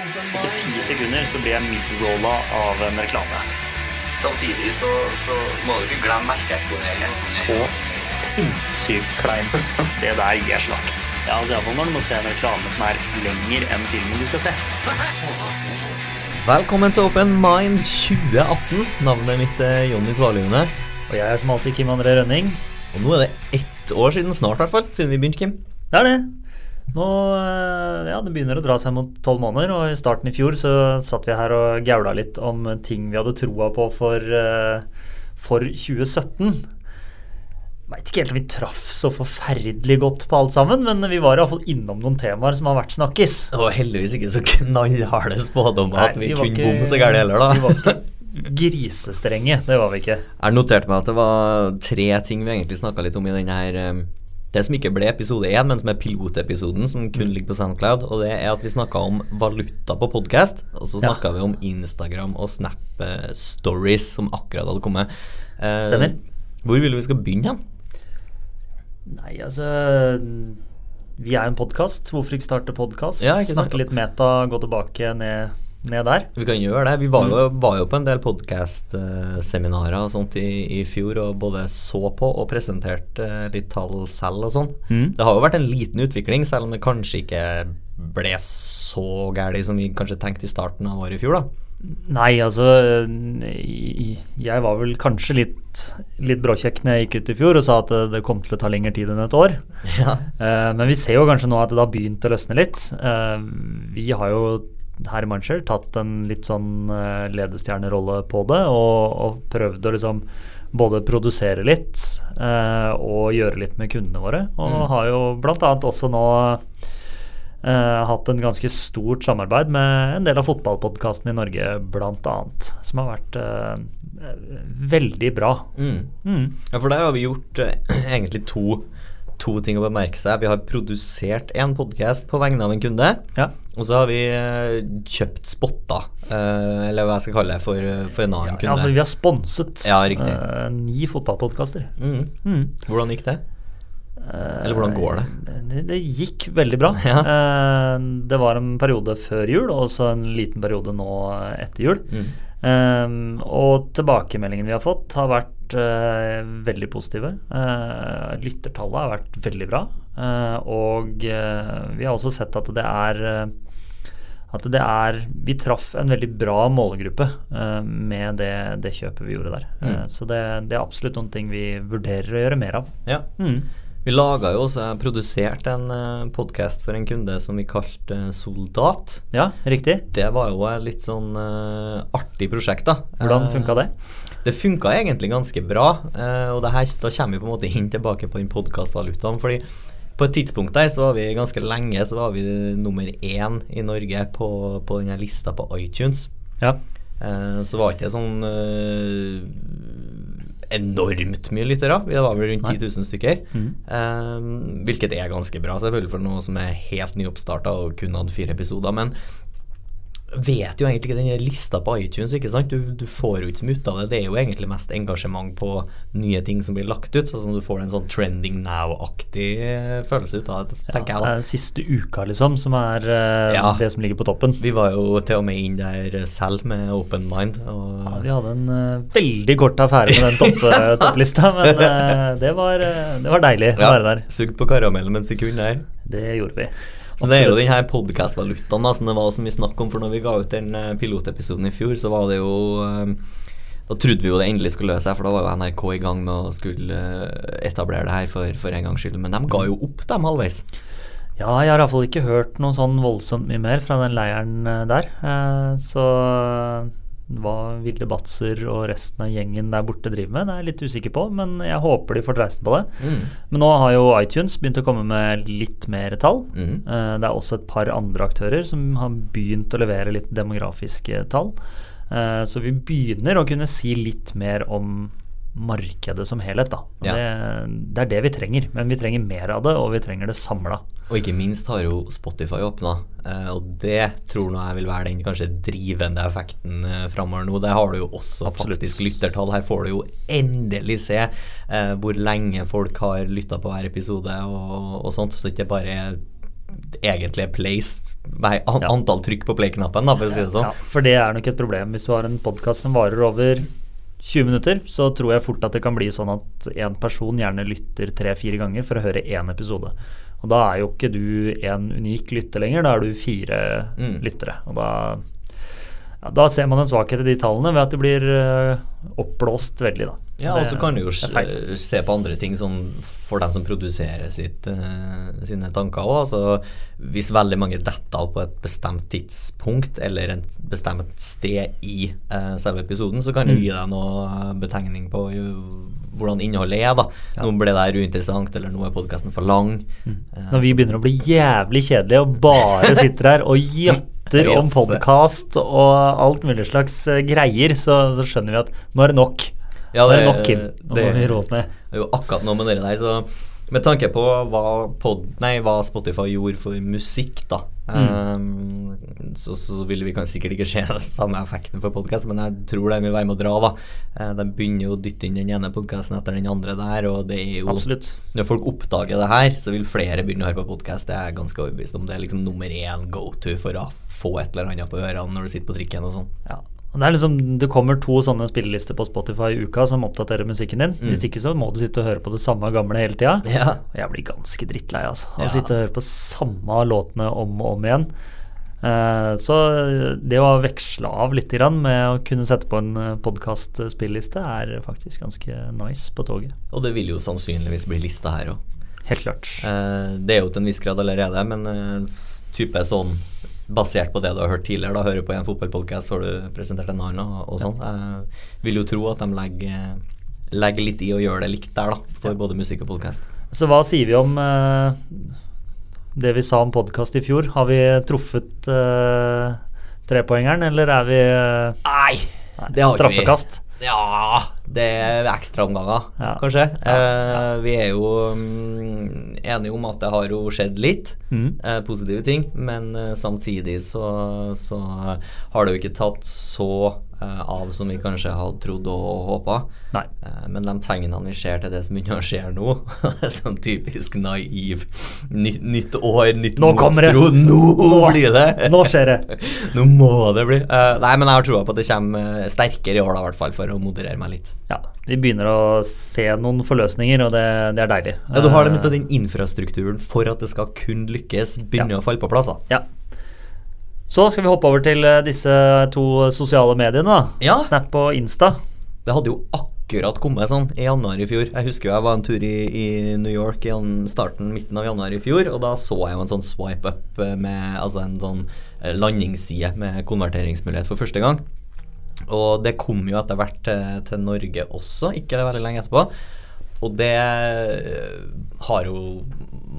Etter ti sekunder så blir jeg midrolla av en reklame. Samtidig så, så må du ikke glemme merkeeksponeringen. Så sinnssykt kleint. Det der gir jeg slakt. Ja, altså Iallfall når du må se en reklame som er lenger enn filmen du skal se. Velkommen til Open Mind 2018. Navnet mitt er Jonny Svalune. Og jeg er som alltid Kim André Rønning. Og nå er det ett år siden snart, i hvert fall, siden vi begynte, Kim. Det er det. Nå, eh, ja, Det begynner å dra seg mot tolv måneder, og i starten i fjor så satt vi her og gaula litt om ting vi hadde troa på for, eh, for 2017. Veit ikke helt om vi traff så forferdelig godt på alt sammen, men vi var iallfall innom noen temaer som har vært snakkis. Det var heldigvis ikke så knallharde spådommer at vi, vi kunne ikke- bomme så gærent heller, da. Vi var ikke grisestrenge, det var vi ikke. Jeg noterte meg at det var tre ting vi egentlig snakka litt om i den her eh, Det som ikke ble episode én, men som er pilotepisoden, som kun ligger på SoundCloud. Og det er at vi snakka om valuta på podkast, og så Ja. vi om Instagram og Snap Stories som akkurat hadde kommet. Eh, Stemmer. Hvor vil du vi skal begynne hen? Nei, altså Vi er jo en podkast. Hvorfor ikke starte podkast? Ja. Snakke litt meta, gå tilbake ned, ned der. Vi kan gjøre det. Vi var jo, Mm. var jo på en del podkast-seminarer og sånt i, i fjor, og både så på og presenterte eh, litt tall selv og sånn. Mm. Det har jo vært en liten utvikling, selv om det kanskje ikke ble så galt som vi kanskje tenkte i starten av året i fjor, da. Nei, altså Jeg var vel kanskje litt, litt bråkjekk når jeg gikk ut i fjor og sa at det, kom til å ta lengre tid enn et år. Ja. Eh, men vi ser jo kanskje nå at det har begynt å løsne litt. Eh, vi har jo her i tatt en litt sånn eh, ledestjernerolle på det og, og prøvd å liksom både produsere litt eh, og gjøre litt med kundene våre. Og Mm. har jo bl.a. også nå eh, hatt en ganske stort samarbeid med en del av fotballpodkastene i Norge, bl.a. Som har vært eh, veldig bra. Mm. Mm. ja, for der har vi gjort eh, egentlig to, to ting å bemerke seg. Vi har produsert en podkast på vegne av en kunde. Ja. Og så har vi eh, kjøpt spotter, eh, eller hva jeg skal kalle det, for, for en annen Ja, for kunde. vi har sponset Ja, eh, ni fotballpodkaster. Mm. Mm. Hvordan gikk det? Eller hvordan går det? Eh, Det, det gikk veldig bra. Ja. Eh, det var en periode før jul, og så en liten periode nå etter jul. Mm. Eh, og tilbakemeldingene vi har fått, har vært uh, veldig positive. Uh, lyttertallet har vært veldig bra. Uh, og eh, vi har også sett at det er eh, at det er Vi traff en veldig bra målgruppe uh, med det, det kjøpet vi gjorde der. Mm. Uh, så det, det er absolutt noen ting vi vurderer å gjøre mer av. Ja. Mm. Vi laga jo også, jeg produserte en uh, podkast for en kunde som vi kalte eh, Soldat. Ja, riktig. Det var jo et litt sånn uh, artig prosjekt, da. Hvordan Eh, funka det? Det funka egentlig ganske bra. Uh, og det her, da kommer vi på en måte inn tilbake på den podkastvalutaen. fordi på et tidspunkt der så var vi ganske lenge så var vi nummer én i Norge på, på denne lista på iTunes. Ja. Uh, så var ikke det sånn eh, enormt mye lyttere. Vi var vel rundt 10 000 stykker. Mm. Eh, hvilket er ganske bra, selvfølgelig for noe som er helt nyoppstarta og kun hadde fire episoder. Men vet jo egentlig ikke den lista på iTunes, ikke sant? Du, du får jo ikke så mye ut av det. Det er jo egentlig mest engasjement på nye ting som blir lagt ut. Sånn som du får en sånn trending now-aktig eh, følelse ut av det, tenker ja, jeg da. er siste uka, liksom, som er uh, Ja. det som ligger på toppen. Vi var jo til og med inn der selv med open mind. Ja, vi hadde en uh, veldig kort affære med den topp, eh, topplista, men uh, det, var, eh, det var deilig å være der. Sugd på karamellen mens vi kunne der. Det gjorde vi. Så det er jo Absolutt. den her podkastvalutaen som det var så mye snakk om. For når vi ga ut den eh, pilotepisoden i fjor, så var det jo eh, Da trodde vi jo det endelig skulle løse seg, for da var jo NRK i gang med å skulle eh, etablere det her for, for en gangs skyld. Men de ga jo opp, dem halvveis. Ja, jeg har iallfall ikke hørt noe sånn voldsomt mye mer fra den leiren der. Så hva Vilde Batzer og resten av gjengen der borte driver med, det er jeg litt usikker på, men jeg håper de får dreisen på det. Mm. Men nå har jo iTunes begynt å komme med litt mer tall. Mhm. Eh, Det er også et par andre aktører som har begynt å levere litt demografiske tall. Eh, Så vi begynner å kunne si litt mer om markedet som helhet, da. Ja. Det, det er det vi trenger, men vi trenger mer av det, og vi trenger det samla. Og ikke minst har jo Spotify åpna, eh, og det tror nå jeg vil være den kanskje drivende effekten eh, framover nå. Der har du jo også Absolutt. faktisk lyttertall. Her får du jo endelig se eh, hvor lenge folk har lytta på hver episode og, og sånt, så ikke bare egentlig place, Nei, an, Ja. antall trykk på play-knappen, for å si det sånn. Ja, for det er nok et problem. Hvis du har en podkast som varer over 20 minutter, så tror jeg fort at det kan bli sånn at en person gjerne lytter tre-fire ganger for å høre én episode. Og da er jo ikke du en unik lytter lenger, da er du fire Mm. lyttere. Og da, ja, da ser man en svakhet i de tallene ved at det blir eh, oppblåst veldig, da. Ja, og så kan du jo se på andre ting sånn for dem som produserer sitt, uh, sine tanker òg. Altså, hvis veldig mange detter av på et bestemt tidspunkt eller et bestemt sted i uh, selve episoden, så kan du Mm. gi deg noe betegning på jo, hvordan innholdet er. da. Ja. Nå ble det her uinteressant, eller nå er podkasten for lang. Mm. Uh, Når vi begynner å bli jævlig kjedelige og bare sitter her og jatter om podkast og alt mulig slags eh, greier, så, så skjønner vi at nå er det nok. Ja, det, er det det- nok, Kim. Nå det- må vi roe oss ned. Det er jo akkurat noe med det der, så med tanke på hva, pod, nei, hva Spotify gjorde for musikk, da, Mm. um, så, så vil vi kan sikkert ikke se den samme effekten for podkast, men jeg tror de vil være med å dra, da. Eh, de begynner jo å dytte inn den ene podkasten etter den andre der, og det er jo Absolutt. Når folk oppdager det her, så vil flere begynne å høre på podkast. Det er jeg ganske overbevist om. Det er liksom nummer én go to for å få et eller annet på ørene når du sitter på trikken og sånn. Ja. Og Det er liksom, det kommer to sånne spillelister på Spotify i uka som oppdaterer musikken din. Mm. Hvis ikke så må du sitte og høre på det samme gamle hele tida. Ja. Jeg blir ganske drittlei, altså. av Ja. sitte og høre på samme låtene om og om igjen. Eh, så det å veksle av litt med å kunne sette på en podkast-spilliste er faktisk ganske nice på toget. Og det vil jo sannsynligvis bli lista her òg. Helt klart. Eh, det er jo til en viss grad allerede, men eh, type sånn basert på det du har hørt tidligere, da hører du på en fotballpodkast før du presenterte en annen og, og sånn. Jeg vil jo tro at de legger, legger litt i å gjøre det likt der, da, for både musikk og podkast. Så hva sier vi om uh, det vi sa om podkast i fjor? Har vi truffet uh, trepoengeren, eller er vi uh, nei, Det har ikke vi. straffekast? Ja, det er ekstraomganger, Ja. kanskje. Ja, Eh, vi er jo um, enige om at det har jo skjedd litt. Mm. eh, positive ting, men eh, samtidig så, så har det jo ikke tatt så av som vi kanskje hadde trodd og håpa. Eh, men de tegnene vi ser til det som begynner å skje nå, det er sånn typisk naiv ny, nytt år, nytt Nå kommer det! motstro. Nå blir det! Nå skjer det! Nå må det bli. Eh, nei, men jeg har troa på at det kommer eh, sterkere i år, da, i hvert fall, for å moderere meg litt. Ja, vi begynner å se noen forløsninger, og det, det er deilig. Ja, Du har det med den infrastrukturen for at det skal kun lykkes, begynner å falle på plass. da. Ja. Så skal vi hoppe over til eh, disse to sosiale mediene. Ja. Snap og Insta. Det hadde jo akkurat kommet sånn i januar i fjor. Jeg husker jo jeg var en tur i, i New York i starten, midten av januar i fjor, og da så jeg jo en sånn swipe up eh, med altså en sånn eh, landingsside med konverteringsmulighet for første gang. Og det kom jo etter hvert til, til Norge også, ikke veldig lenge etterpå. Og det eh, har jo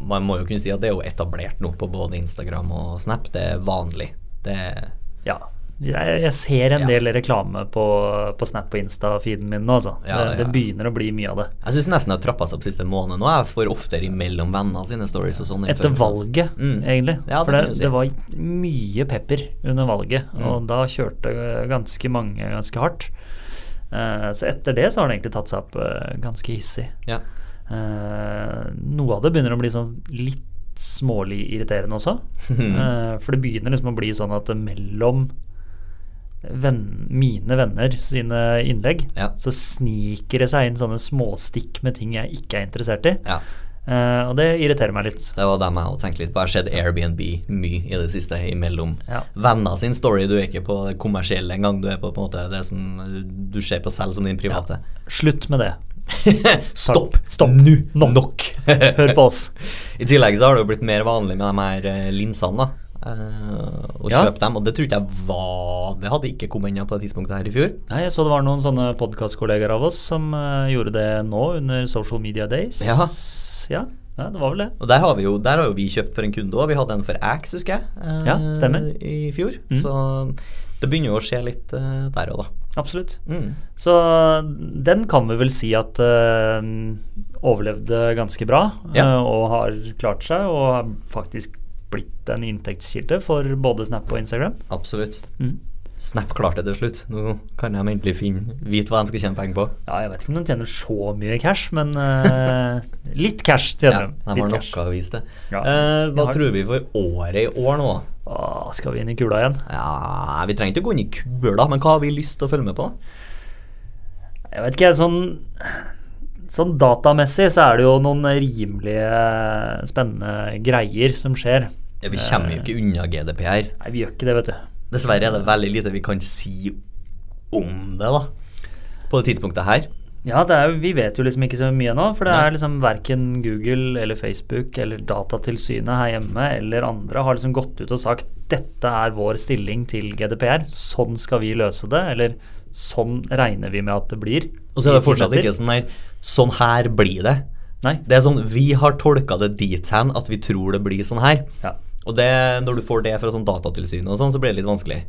Man må jo kunne si at det er jo etablert nå på både Instagram og Snap. Det er vanlig. Det Ja. Jeg, jeg ser en Ja. del reklame på, på Snap og Insta-feeden min nå, altså. Ja, det, det begynner å bli mye av det. Jeg syns nesten det har trappa seg opp siste måned nå. Jeg får oftere imellom venner sine stories og sånn. Etter før. valget, Mm. egentlig. Ja, det For det, si. det var mye pepper under valget, Mm. og da kjørte ganske mange ganske hardt. Uh, så etter det så har det egentlig tatt seg opp uh, ganske hissig. Ja. Eh, noe av det begynner å bli sånn litt smålig irriterende også. Eh, for det begynner liksom å bli sånn at mellom venn, mine venner sine innlegg, Ja. så sniker det seg inn sånne småstikk med ting jeg ikke er interessert i. ja. Uh, og det irriterer meg litt. Det var det jeg også tenkte litt på. Jeg har sett Airbnb mye i det siste imellom Ja. venner sin story. Du er ikke på det kommersielle engang. Du er på, på en måte det som du ser på selv som din private. Slutt med det. Stopp! Stopp. Nå! Nå. Nok! Hør på oss. I tillegg så har det jo blitt mer vanlig med de her eh, linsene. da. Uh, å Ja. kjøpe dem, og det tror ikke jeg var Det hadde ikke kommet inn på det tidspunktet her i fjor. Nei, Jeg så det var noen sånne podkastkollegaer av oss som uh, gjorde det nå under Social Media Days. Ja. ja. Ja, det var vel det. Og der har vi jo, der har jo vi kjøpt for en kunde òg. Vi hadde en for Axe, husker jeg, Uh, Ja, stemmer. i fjor. Mm. Så det begynner jo å skje litt eh, der òg, da. Absolutt. Mm. Så den kan vi vel si at uh, overlevde ganske bra, Ja. uh, og har klart seg, og har faktisk blitt en inntektskilde for både Snap og Instagram. Absolutt. Mm. Snap klarte det til slutt. Nå kan de endelig finne, vite hva de skal tjene penger på. Ja, jeg vet ikke om de tjener så mye cash, men uh, litt cash tjener Ja, de. de har noe å vise det. Ja, uh, hva har- tror vi for året i år nå? Åh, skal vi inn i kula igjen? Ja, Vi trenger ikke å gå inn i kula, men hva har vi lyst til å følge med på? Jeg vet ikke, sånn Sånn datamessig så er det jo noen rimelige spennende greier som skjer. Ja, vi kommer jo ikke unna GDPR. Nei, vi gjør ikke det, vet du. Dessverre er det veldig lite vi kan si om det, da. På det tidspunktet her. Ja, det er vi vet jo liksom ikke så mye nå, for det Nei. er liksom verken Google eller Facebook eller Datatilsynet her hjemme eller andre har liksom gått ut og sagt dette er vår stilling til GDPR, sånn skal vi løse det, eller sånn regner vi med at det blir. Og så er det fortsatt ikke sånn her Sånn her blir det. Nei. Det er sånn Vi har tolka det dit hen at vi tror det blir sånn her. Ja. Og det, når du får det fra sånn datatilsyn og sånn, så blir det litt vanskelig.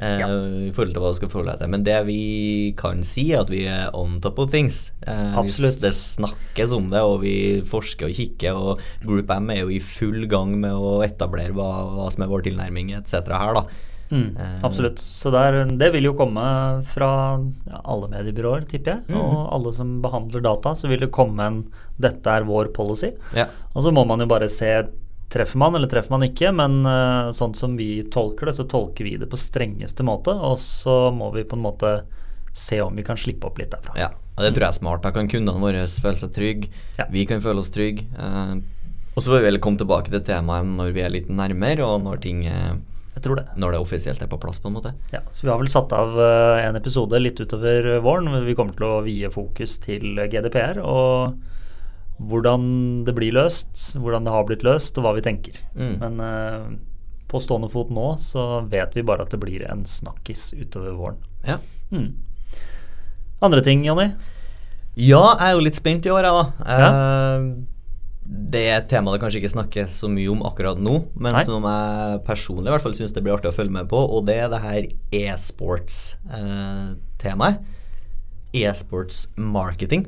Eh, Ja. I forhold til hva du skal forholde deg til. Men det vi kan si, er at vi er on top of things. Eh, Absolutt. Det snakkes om det, og vi forsker og kikker, og Group M er jo i full gang med å etablere hva, hva som er vår tilnærming etc. her, da. Mm, Eh. absolutt. Så der, det vil jo komme fra ja, alle mediebyråer, tipper jeg. Mm. Og alle som behandler data, så vil det komme en 'dette er vår policy'. Ja. Og så må man jo bare se treffer man eller treffer man ikke, men uh, sånn som vi tolker det, så tolker vi det på strengeste måte. Og så må vi på en måte se om vi kan slippe opp litt derfra. Ja, og det tror jeg er smart. Da kan kundene våre føle seg trygge. Ja. Vi kan føle oss trygge. Uh, og så får vi vel komme tilbake til temaet når vi er litt nærmere, og når ting uh, Jeg tror det. Når det offisielt er på plass, på en måte. Ja, så vi har vel satt av eh, en episode litt utover våren. Vi kommer til å vie fokus til GDPR og hvordan det blir løst, hvordan det har blitt løst, og hva vi tenker. Mm. Men eh, på stående fot nå så vet vi bare at det blir en snakkis utover våren. Ja. Mm. Andre ting, Jonny? Ja, jeg er jo litt spent i år, jeg, da. Eh, det er et tema det kanskje ikke snakkes så mye om akkurat nå, men Nei. som jeg personlig i hvert fall syns det blir artig å følge med på, og det er det her e-sports-temaet. E-sports marketing.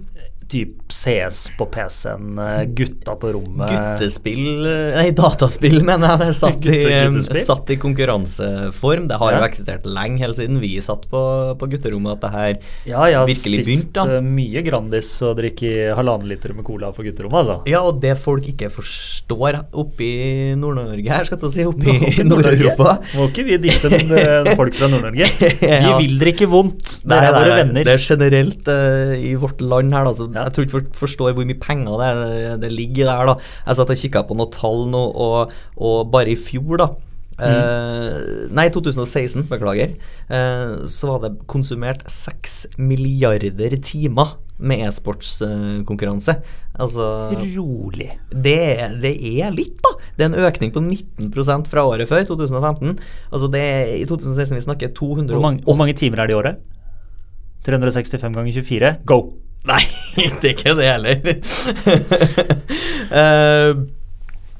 Typ CS på PC-en, eh, gutta på rommet Guttespill eh, Nei, dataspill, mener jeg. Det satt, i, Gutte- eh, satt i konkurranseform. Det har Ja. jo eksistert lenge, helt siden vi satt på, på gutterommet, at det her Ja, jeg har virkelig spist begynt, da. eh, mye Grandis og drikket halvannen liter med cola på gutterommet, altså. Ja, og det folk ikke forstår oppe i Nord-Norge her, skal jeg si, oppe Oppe i i Nord-Norge? Nord-Europa Må ikke vi disse folk fra Nord-Norge. Vi Ja. vil drikke vondt. Dere er våre venner. Det er generelt uh, i vårt land her, da. Jeg tror ikke folk forstår hvor mye penger det, det ligger der, da. Jeg satt og kikka på noen tall nå, og, og bare i fjor, da eh, nei, 2016, beklager. eh, så var det konsumert 6 milliarder timer med e-sportskonkurranse. altså Rolig. det, det er litt, da. Det er en økning på 19% fra året før, 2015. Altså det er i 2016 vi snakker 200 Hvor mange, hvor mange timer er det i året? 365 ganger 24. Go! Nei, det er ikke det heller. Eh,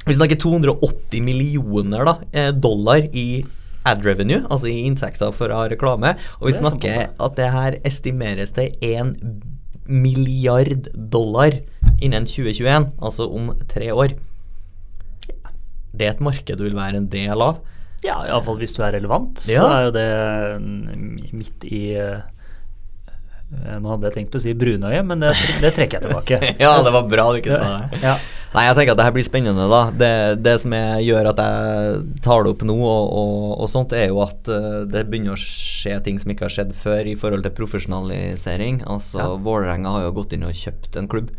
vi snakker 280 millioner da, eh, dollar i ad revenue, altså i inntekter fra reklame. Og vi er snakker at det her estimeres til 1 milliard dollar innen 2021, altså om tre år. Det er et marked du vil være en del av. Ja, iallfall hvis du er relevant, så er jo det midt i eh, Nå hadde jeg tenkt å si brunøye, men det, det trekker jeg tilbake. Ja, det var bra du ikke sa det. Ja. Nei, jeg tenker at det her blir spennende, da. Det, det som jeg gjør at jeg tar det opp nå, og, og, og sånt, er jo at eh, det begynner å skje ting som ikke har skjedd før i forhold til profesjonalisering. Altså, Ja. Vålerenga har jo gått inn og kjøpt en klubb.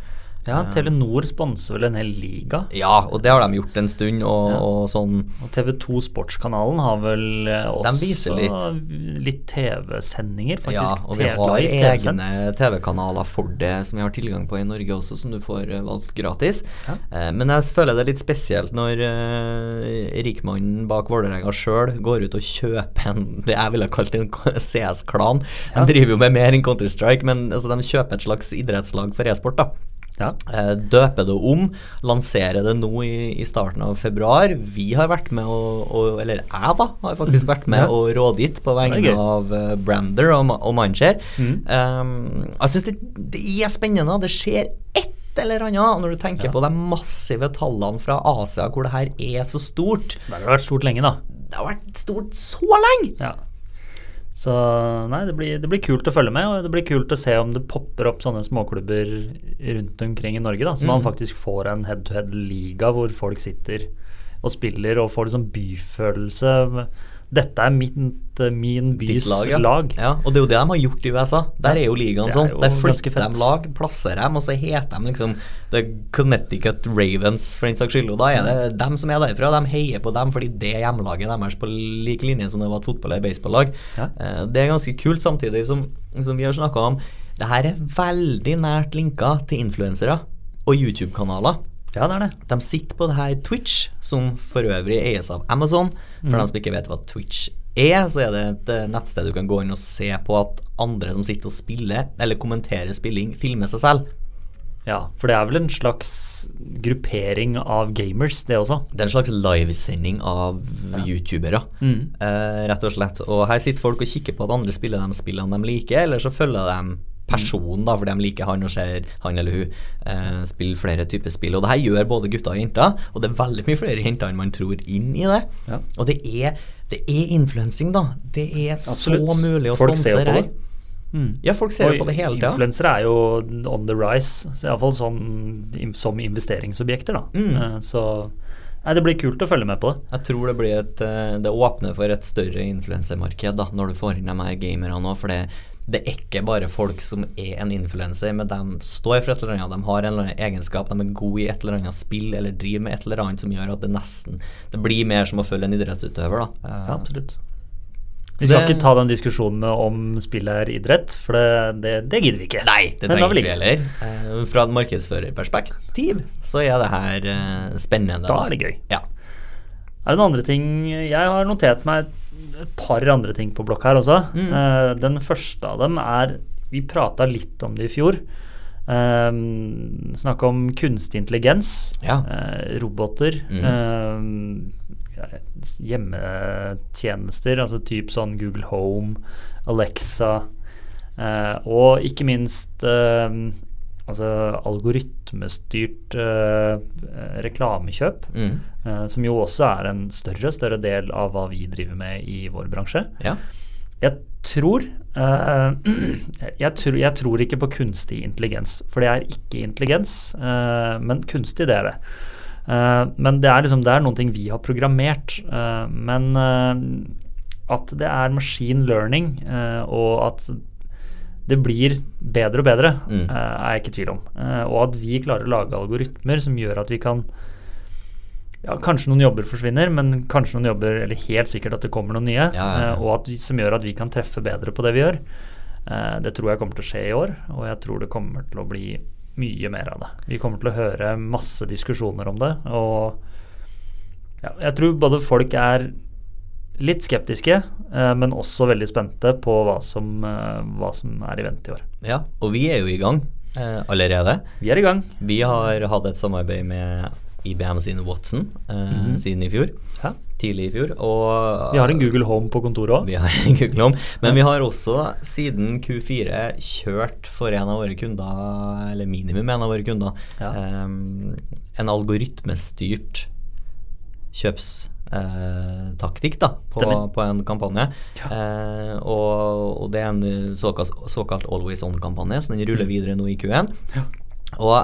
Ja, Telenor sponser vel en hel liga. Ja, og det har de gjort en stund, og, Ja. og sånn Og TV2 Sportskanalen har vel eh, også viser litt TV-sendinger, faktisk. Ja, og vi har egne. TV-kanaler for det som vi har tilgang på i Norge også, som du får eh, valgt gratis. Ja. Eh, men jeg føler det er litt spesielt når eh, rikmannen bak Vålerenga sjøl går ut og kjøper en det jeg ville kalt en CS-klan. De driver jo med mer enn Counter-Strike, men altså, de kjøper et slags idrettslag for e-sport. da Ja. Eh, Døpe det om, lansere det nå i, i starten av februar. Vi har vært med å, og Eller jeg, da, har faktisk vært med Ja. og rådgitt på vegne av eh, Brander og, og Mindshare. Mm. Um, jeg syns det, det er spennende. Det skjer et eller annet når du tenker Ja. på de massive tallene fra Asia hvor det her er så stort. Det har vært stort lenge, da. Det har vært stort så lenge! Ja. Så nei, det blir, det blir kult å følge med, og det blir kult å se om det popper opp sånne småklubber rundt omkring i Norge, da, så man faktisk får en head-to-head-liga hvor folk sitter og spiller og får liksom byfølelse. Dette er mitt, min bys lag, ja. lag. Ja, og det er jo det de har gjort i USA. Der er jo ligaen Det sånn. Der flytter de lag, plasserer dem, og så heter de liksom The Connecticut Ravens, for den saks skyld. Og da er det dem som er derfra. De heier på dem fordi det er hjemmelaget deres på lik linje som det var et fotball- eller baseballag. Ja. Eh, Det er ganske kult, samtidig som, som vi har snakka om. Det her er veldig nært linka til influensere og YouTube-kanaler. Ja, det er det. De sitter på det her Twitch, som for øvrig eies av Amazon. For dem som ikke vet hva Twitch er, så er det et eh, nettsted du kan gå inn og se på at andre som sitter og spiller, eller kommenterer spilling, filmer seg selv. Ja, for det er vel en slags gruppering av gamers, det også. Det er en slags livesending av youtubere, eh, rett og slett. Og her sitter folk og kikker på at andre spiller de spillene de liker, eller så følger de personen, da, fordi de liker han og ser han eller hun eh, spille flere typer spill. Og det her gjør både gutter og jenter, og det er veldig mye flere jenter enn man tror inn i det. Ja. Og det er, det er influensing, da. Det er Absolutt. så mulig å sponse her. det. Mm. Ja, folk ser Og på det hele tida. Influensere er jo on the rise, så iallfall sånn, som investeringsobjekter. da. Mm. Eh, Så nei, det blir kult å følge med på det. Jeg tror det blir et eh, Det åpner for et større influensemarked når du får inn de her gamerne òg, for det, det er ikke bare folk som er en influenser, men de står for et eller annet, de har en eller annen egenskap, de er gode i et eller annet spill eller driver med et eller annet som gjør at det nesten Det blir mer som å følge en idrettsutøver, da. Eh, Ja, absolutt. Vi skal Det- ikke ta den diskusjonen med om spillet er idrett, for det, det, det gidder vi ikke. Nei, det trenger vi ikke heller. Eh, fra et markedsførerperspektiv så er det her eh, spennende. Da er det gøy. Ja. Er det noen andre ting Jeg har notert meg et par andre ting på blokk her også. Mm. Uh, den første av dem er Vi prata litt om det i fjor. Um, Snakke om kunstig intelligens. Ja. uh, roboter. Mm. uh, hjemmetjenester, altså typ sånn Google Home, Alexa. uh, og ikke minst eh, altså algoritmestyrt eh, reklamekjøp. Mm. Eh, som jo også er en større større del av hva vi driver med i vår bransje. ja. Jeg tror, eh, jeg tror Jeg tror ikke på kunstig intelligens, for det er ikke intelligens. eh, men kunstig, det er det. Eh, men det er liksom Det er noen ting vi har programmert. eh, men at det er machine learning, og at det blir bedre og bedre, Mm. eh, er jeg ikke i tvil om. Eh, og at vi klarer å lage algoritmer som gjør at vi kan ja, Kanskje noen jobber forsvinner, men kanskje noen jobber Eller helt sikkert at det kommer noen nye. Ja, ja, eh, og at, som gjør at vi kan treffe bedre på det vi gjør. Det tror jeg kommer til å skje i år, og jeg tror det kommer til å bli mye mer av det. Vi kommer til å høre masse diskusjoner om det, og ja, jeg tror både folk er litt skeptiske, eh, men også veldig spente på hva som, eh, hva som er i vente i år. ja. Og vi er jo i gang eh, allerede. Vi er i gang. Vi har hatt et samarbeid med IBM sin Watson eh, siden i fjor. Hæ? Tidlig i fjor. Og Vi har en Google Home på kontoret òg. Vi har en Google Home. Men vi har også siden Q4 kjørt for en av våre kunder, eller minimum en av våre kunder, Ja. eh, en algoritmestyrt kjøpstaktikk da, på, på en kampanje. Eh, og, og det er en såkalt, såkalt always on-kampanje, så den ruller videre nå i Q1. Ja. Og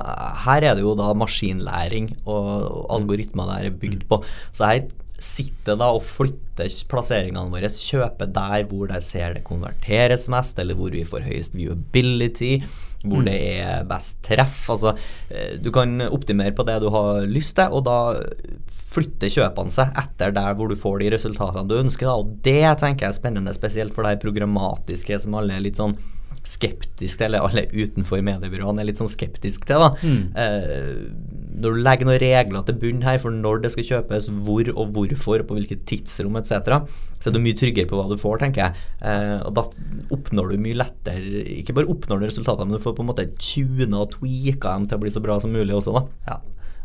her er det jo da maskinlæring og, og algoritmer der er bygd på. Så her sitter da og flytter plasseringene våre, kjøper der hvor de ser det konverteres mest, eller hvor vi får høyest viewability, hvor det er best treff. Altså, eh, du kan optimere på det du har lyst til, og da flytter kjøpene seg etter der hvor du får de resultatene du ønsker. Da. Og det tenker jeg er spennende, spesielt for de programmatiske som alle er litt sånn skeptiske til, eller alle utenfor mediebyråene er litt sånn skeptiske til. da. Eh, når du legger noen regler til bunn her for når det skal kjøpes, hvor og hvorfor, på hvilket tidsrom etc., så er du mye tryggere på hva du får, tenker jeg. Eh, og da oppnår du mye lettere Ikke bare oppnår du resultatene, men du får på en måte tuna og tweaka dem til å bli så bra som mulig også, da. Ja.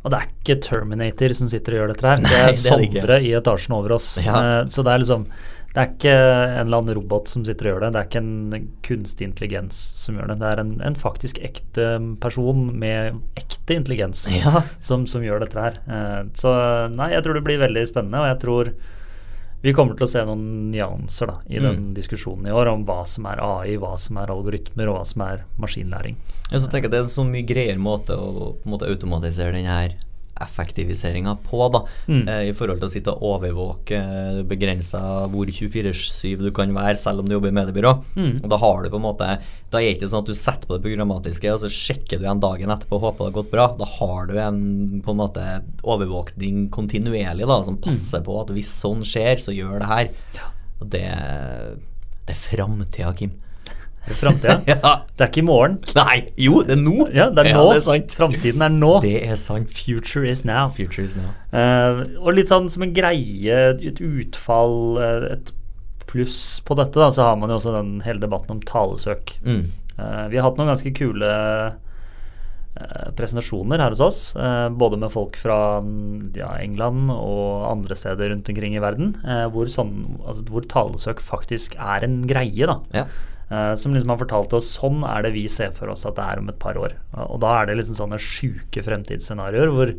Og det er ikke Terminator som sitter og gjør dette her. Det er. Sondre i etasjen over oss. Ja. Eh, Så det er liksom Det er ikke en eller annen robot som sitter og gjør det. Det er ikke en kunstig intelligens som gjør det. Det er en, en faktisk ekte person med ekte intelligens Ja. som, som gjør dette her. Eh, Så nei, jeg tror det blir veldig spennende, og jeg tror Vi kommer til å se noen nyanser da, i den Mm. diskusjonen i år om hva som er AI, hva som er algoritmer, og hva som er maskinlæring. Jeg så tenker jeg Det er en så mye greiere måte å måte automatisere denne effektiviseringa på, da. Mm. Eh, I forhold til å sitte og overvåke eh, begrensa hvor 24-7 du kan være, selv om du jobber i mediebyrå. Mm. Og da har du på en måte Da er det ikke sånn at du setter på det programmatiske, og så sjekker du igjen dagen etterpå og håper det har gått bra. Da har du en på en måte overvåkning kontinuerlig da, som passer på at hvis sånn skjer, så gjør det her. Og det, det er framtida, Kim. I framtida. Ja. Det er ikke i morgen. Nei, jo, det er nå! Ja, det er nå. det er sant. Framtiden er nå. Det er sant. Future is now. Future is now. Uh, og litt sånn som en greie, et utfall, eh, et pluss på dette, da, så har man jo også den hele debatten om talesøk. Mm. Uh, vi har hatt noen ganske kule presentasjoner her hos oss, både med folk fra mm, ja, England og andre steder rundt omkring i verden, hvor, sånn, altså, hvor talesøk faktisk er en greie. da. Ja. Eh, som liksom har fortalt oss sånn er det vi ser for oss at det er om et par år. Og da er det liksom sånne sjuke fremtidsscenarioer hvor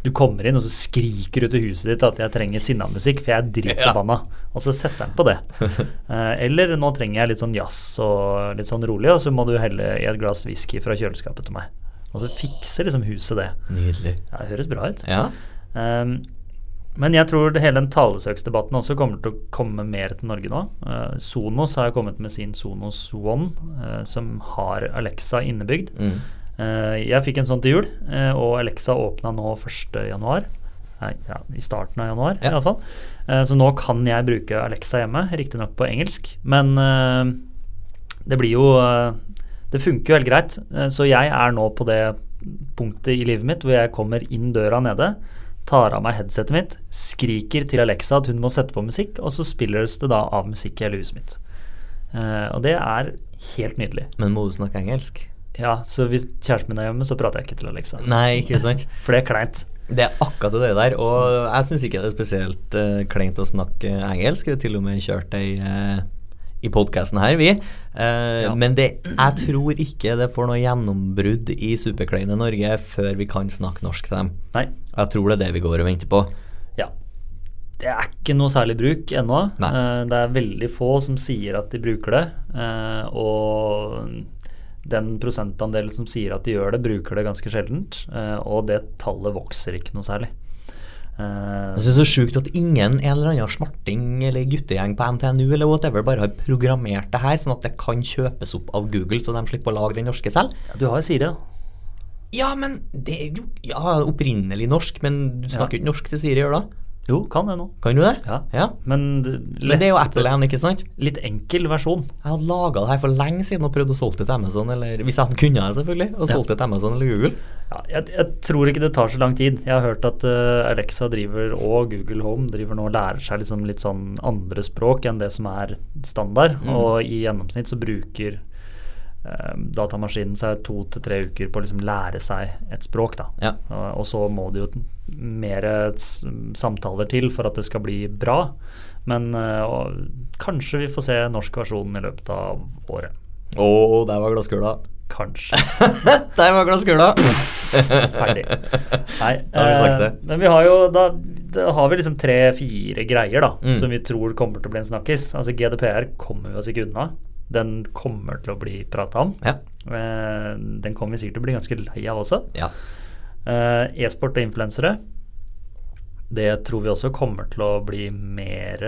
du kommer inn og så skriker du til huset ditt at 'jeg trenger sinnamusikk, for jeg er dritforbanna', og så setter han på det. Eh, eller 'nå trenger jeg litt sånn jazz og litt sånn rolig', og så må du helle i et glass whisky fra kjøleskapet til meg. Og så fikser liksom huset det. Nydelig. Ja, det høres bra ut. Ja. Um, men jeg tror det hele den talesøksdebatten også kommer til å komme mer til Norge nå. Uh, Sonos har jo kommet med sin Sonos One, uh, som har Alexa innebygd. Mm. Uh, jeg fikk en sånn til jul, og Alexa åpna nå 1.1. Nei, ja, i starten av januar Ja. i alle fall. Uh, så nå kan jeg bruke Alexa hjemme, riktignok på engelsk. Men det blir jo Det funker jo helt greit. Så jeg er nå på det punktet i livet mitt hvor jeg kommer inn døra nede, tar av meg headsetet mitt, skriker til Alexa at hun må sette på musikk, og så spilles det da av musikk i hele huset mitt. Uh, og det er helt nydelig. Men må du snakke engelsk? Ja, så hvis kjæresten min er hjemme, så prater jeg ikke til Alexa. Nei, ikke sant? For det er kleint. Det er akkurat det der, og jeg syns ikke det er spesielt uh, kleint å snakke engelsk. det har til og med kjørt ei eh, i podkasten her, vi. Eh, Ja. Men det, jeg tror ikke det får noe gjennombrudd i superkleine Norge før vi kan snakke norsk til dem. Nei. Jeg tror det er det vi går og venter på. Ja. Det er ikke noe særlig bruk ennå. Eh, Det er veldig få som sier at de bruker det. eh, Og den prosentandelen som sier at de gjør det, bruker det ganske sjeldent. eh, Og det tallet vokser ikke noe særlig. Eh, Jeg synes det er så sjukt at ingen en eller annen smarting eller guttegjeng på NTNU eller whatever bare har programmert det her, sånn at det kan kjøpes opp av Google, så de slipper å lage den norske selv. ja, du har jo Siri, da. Ja, men det er jo ja, opprinnelig norsk, men du snakker jo ikke norsk til Siri, gjør du? Jo, kan det nå. Kan du det? Ja. ja. Men, det- Men det er jo Apple igjen, ikke sant? Litt enkel versjon. Jeg hadde laga det her for lenge siden og prøvd å solge det til Amazon, eller hvis jeg kunne det, selvfølgelig, og Ja. solgt det til Amazon eller Google. Ja, jeg, jeg tror ikke det tar så lang tid. Jeg har hørt at uh, Alexa driver og Google Home driver nå og lærer seg liksom litt sånn andre språk enn det som er standard. Mm. Og i gjennomsnitt så bruker datamaskinen seg to til tre uker på å liksom lære seg et språk. da. Ja. Og, og så må det jo mer samtaler til for at det skal bli bra. Men eh, og, kanskje vi får se norsk versjon i løpet av året. Å, der var glasskula. Kanskje. Der var glasskula. Ferdig. Nei, Da har vi sagt eh, det. men vi har jo da, da har vi liksom tre-fire greier da Mm. som vi tror kommer til å bli en snakkis. Altså GDPR kommer vi oss ikke unna. Den kommer til å bli prata om. Ja. Eh, den kommer vi sikkert til å bli ganske lei av også. ja. Eh, E-sport og influensere. Det tror vi også kommer til å bli mer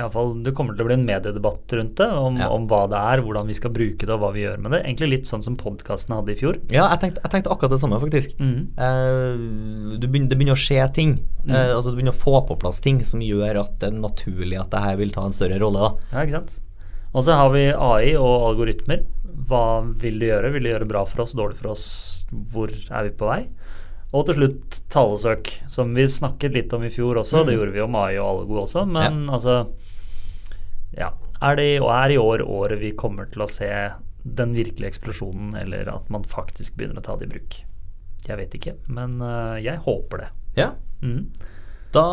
Iallfall Det kommer til å bli en mediedebatt rundt det, om, Ja. om hva det er, hvordan vi skal bruke det og hva vi gjør med det. Egentlig litt sånn som podkasten hadde i fjor. Ja, jeg tenkte, jeg tenkte akkurat det samme, faktisk. Mm. Uh, du begynner, det begynner å skje ting. Mm. Uh, altså Du begynner å få på plass ting som gjør at det er naturlig at det her vil ta en større rolle. da Ja, ikke sant? Og så har vi AI og algoritmer. Hva vil det gjøre? Vil det gjøre bra for oss, dårlig for oss? Hvor er vi på vei? Og til slutt talesøk, som vi snakket litt om i fjor også. Mm. Det gjorde vi om AI og algo også, men altså Ja. Er det og er i år året vi kommer til å se den virkelige eksplosjonen, eller at man faktisk begynner å ta det i bruk? Jeg vet ikke, men uh, jeg håper det. Ja Mm. Da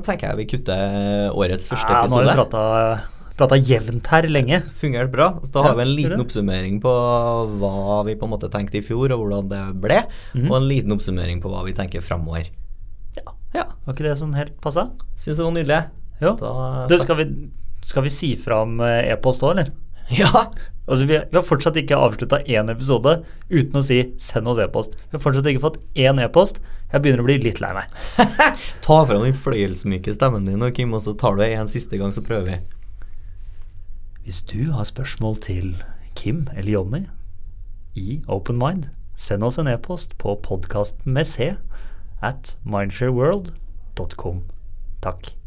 tenker jeg vi kutter årets første Ja, nå har vi prata, prata jevnt her lenge. Fungerte bra. Så da har Ja, vi en liten oppsummering på hva vi på en måte tenkte i fjor, og hvordan det ble. Mhm. Og en liten oppsummering på hva vi tenker framover. Ja. Ja, Var ikke det sånn helt passa? syns det var nydelig. Jo. Da, Du, skal vi, skal vi si fra om eh, e-post òg, eller? Ja! Altså, vi, vi har fortsatt ikke avslutta én episode uten å si 'send oss e-post'. Vi har fortsatt ikke fått én e-post. Jeg begynner å bli litt lei meg. Ta fram den fløyelsmyke stemmen din, og Kim, og så tar du det en siste gang, så prøver vi. Hvis du har spørsmål til Kim eller Jonny i Open Mind, send oss en e-post på podkast med c at mindshareworld.com. Takk.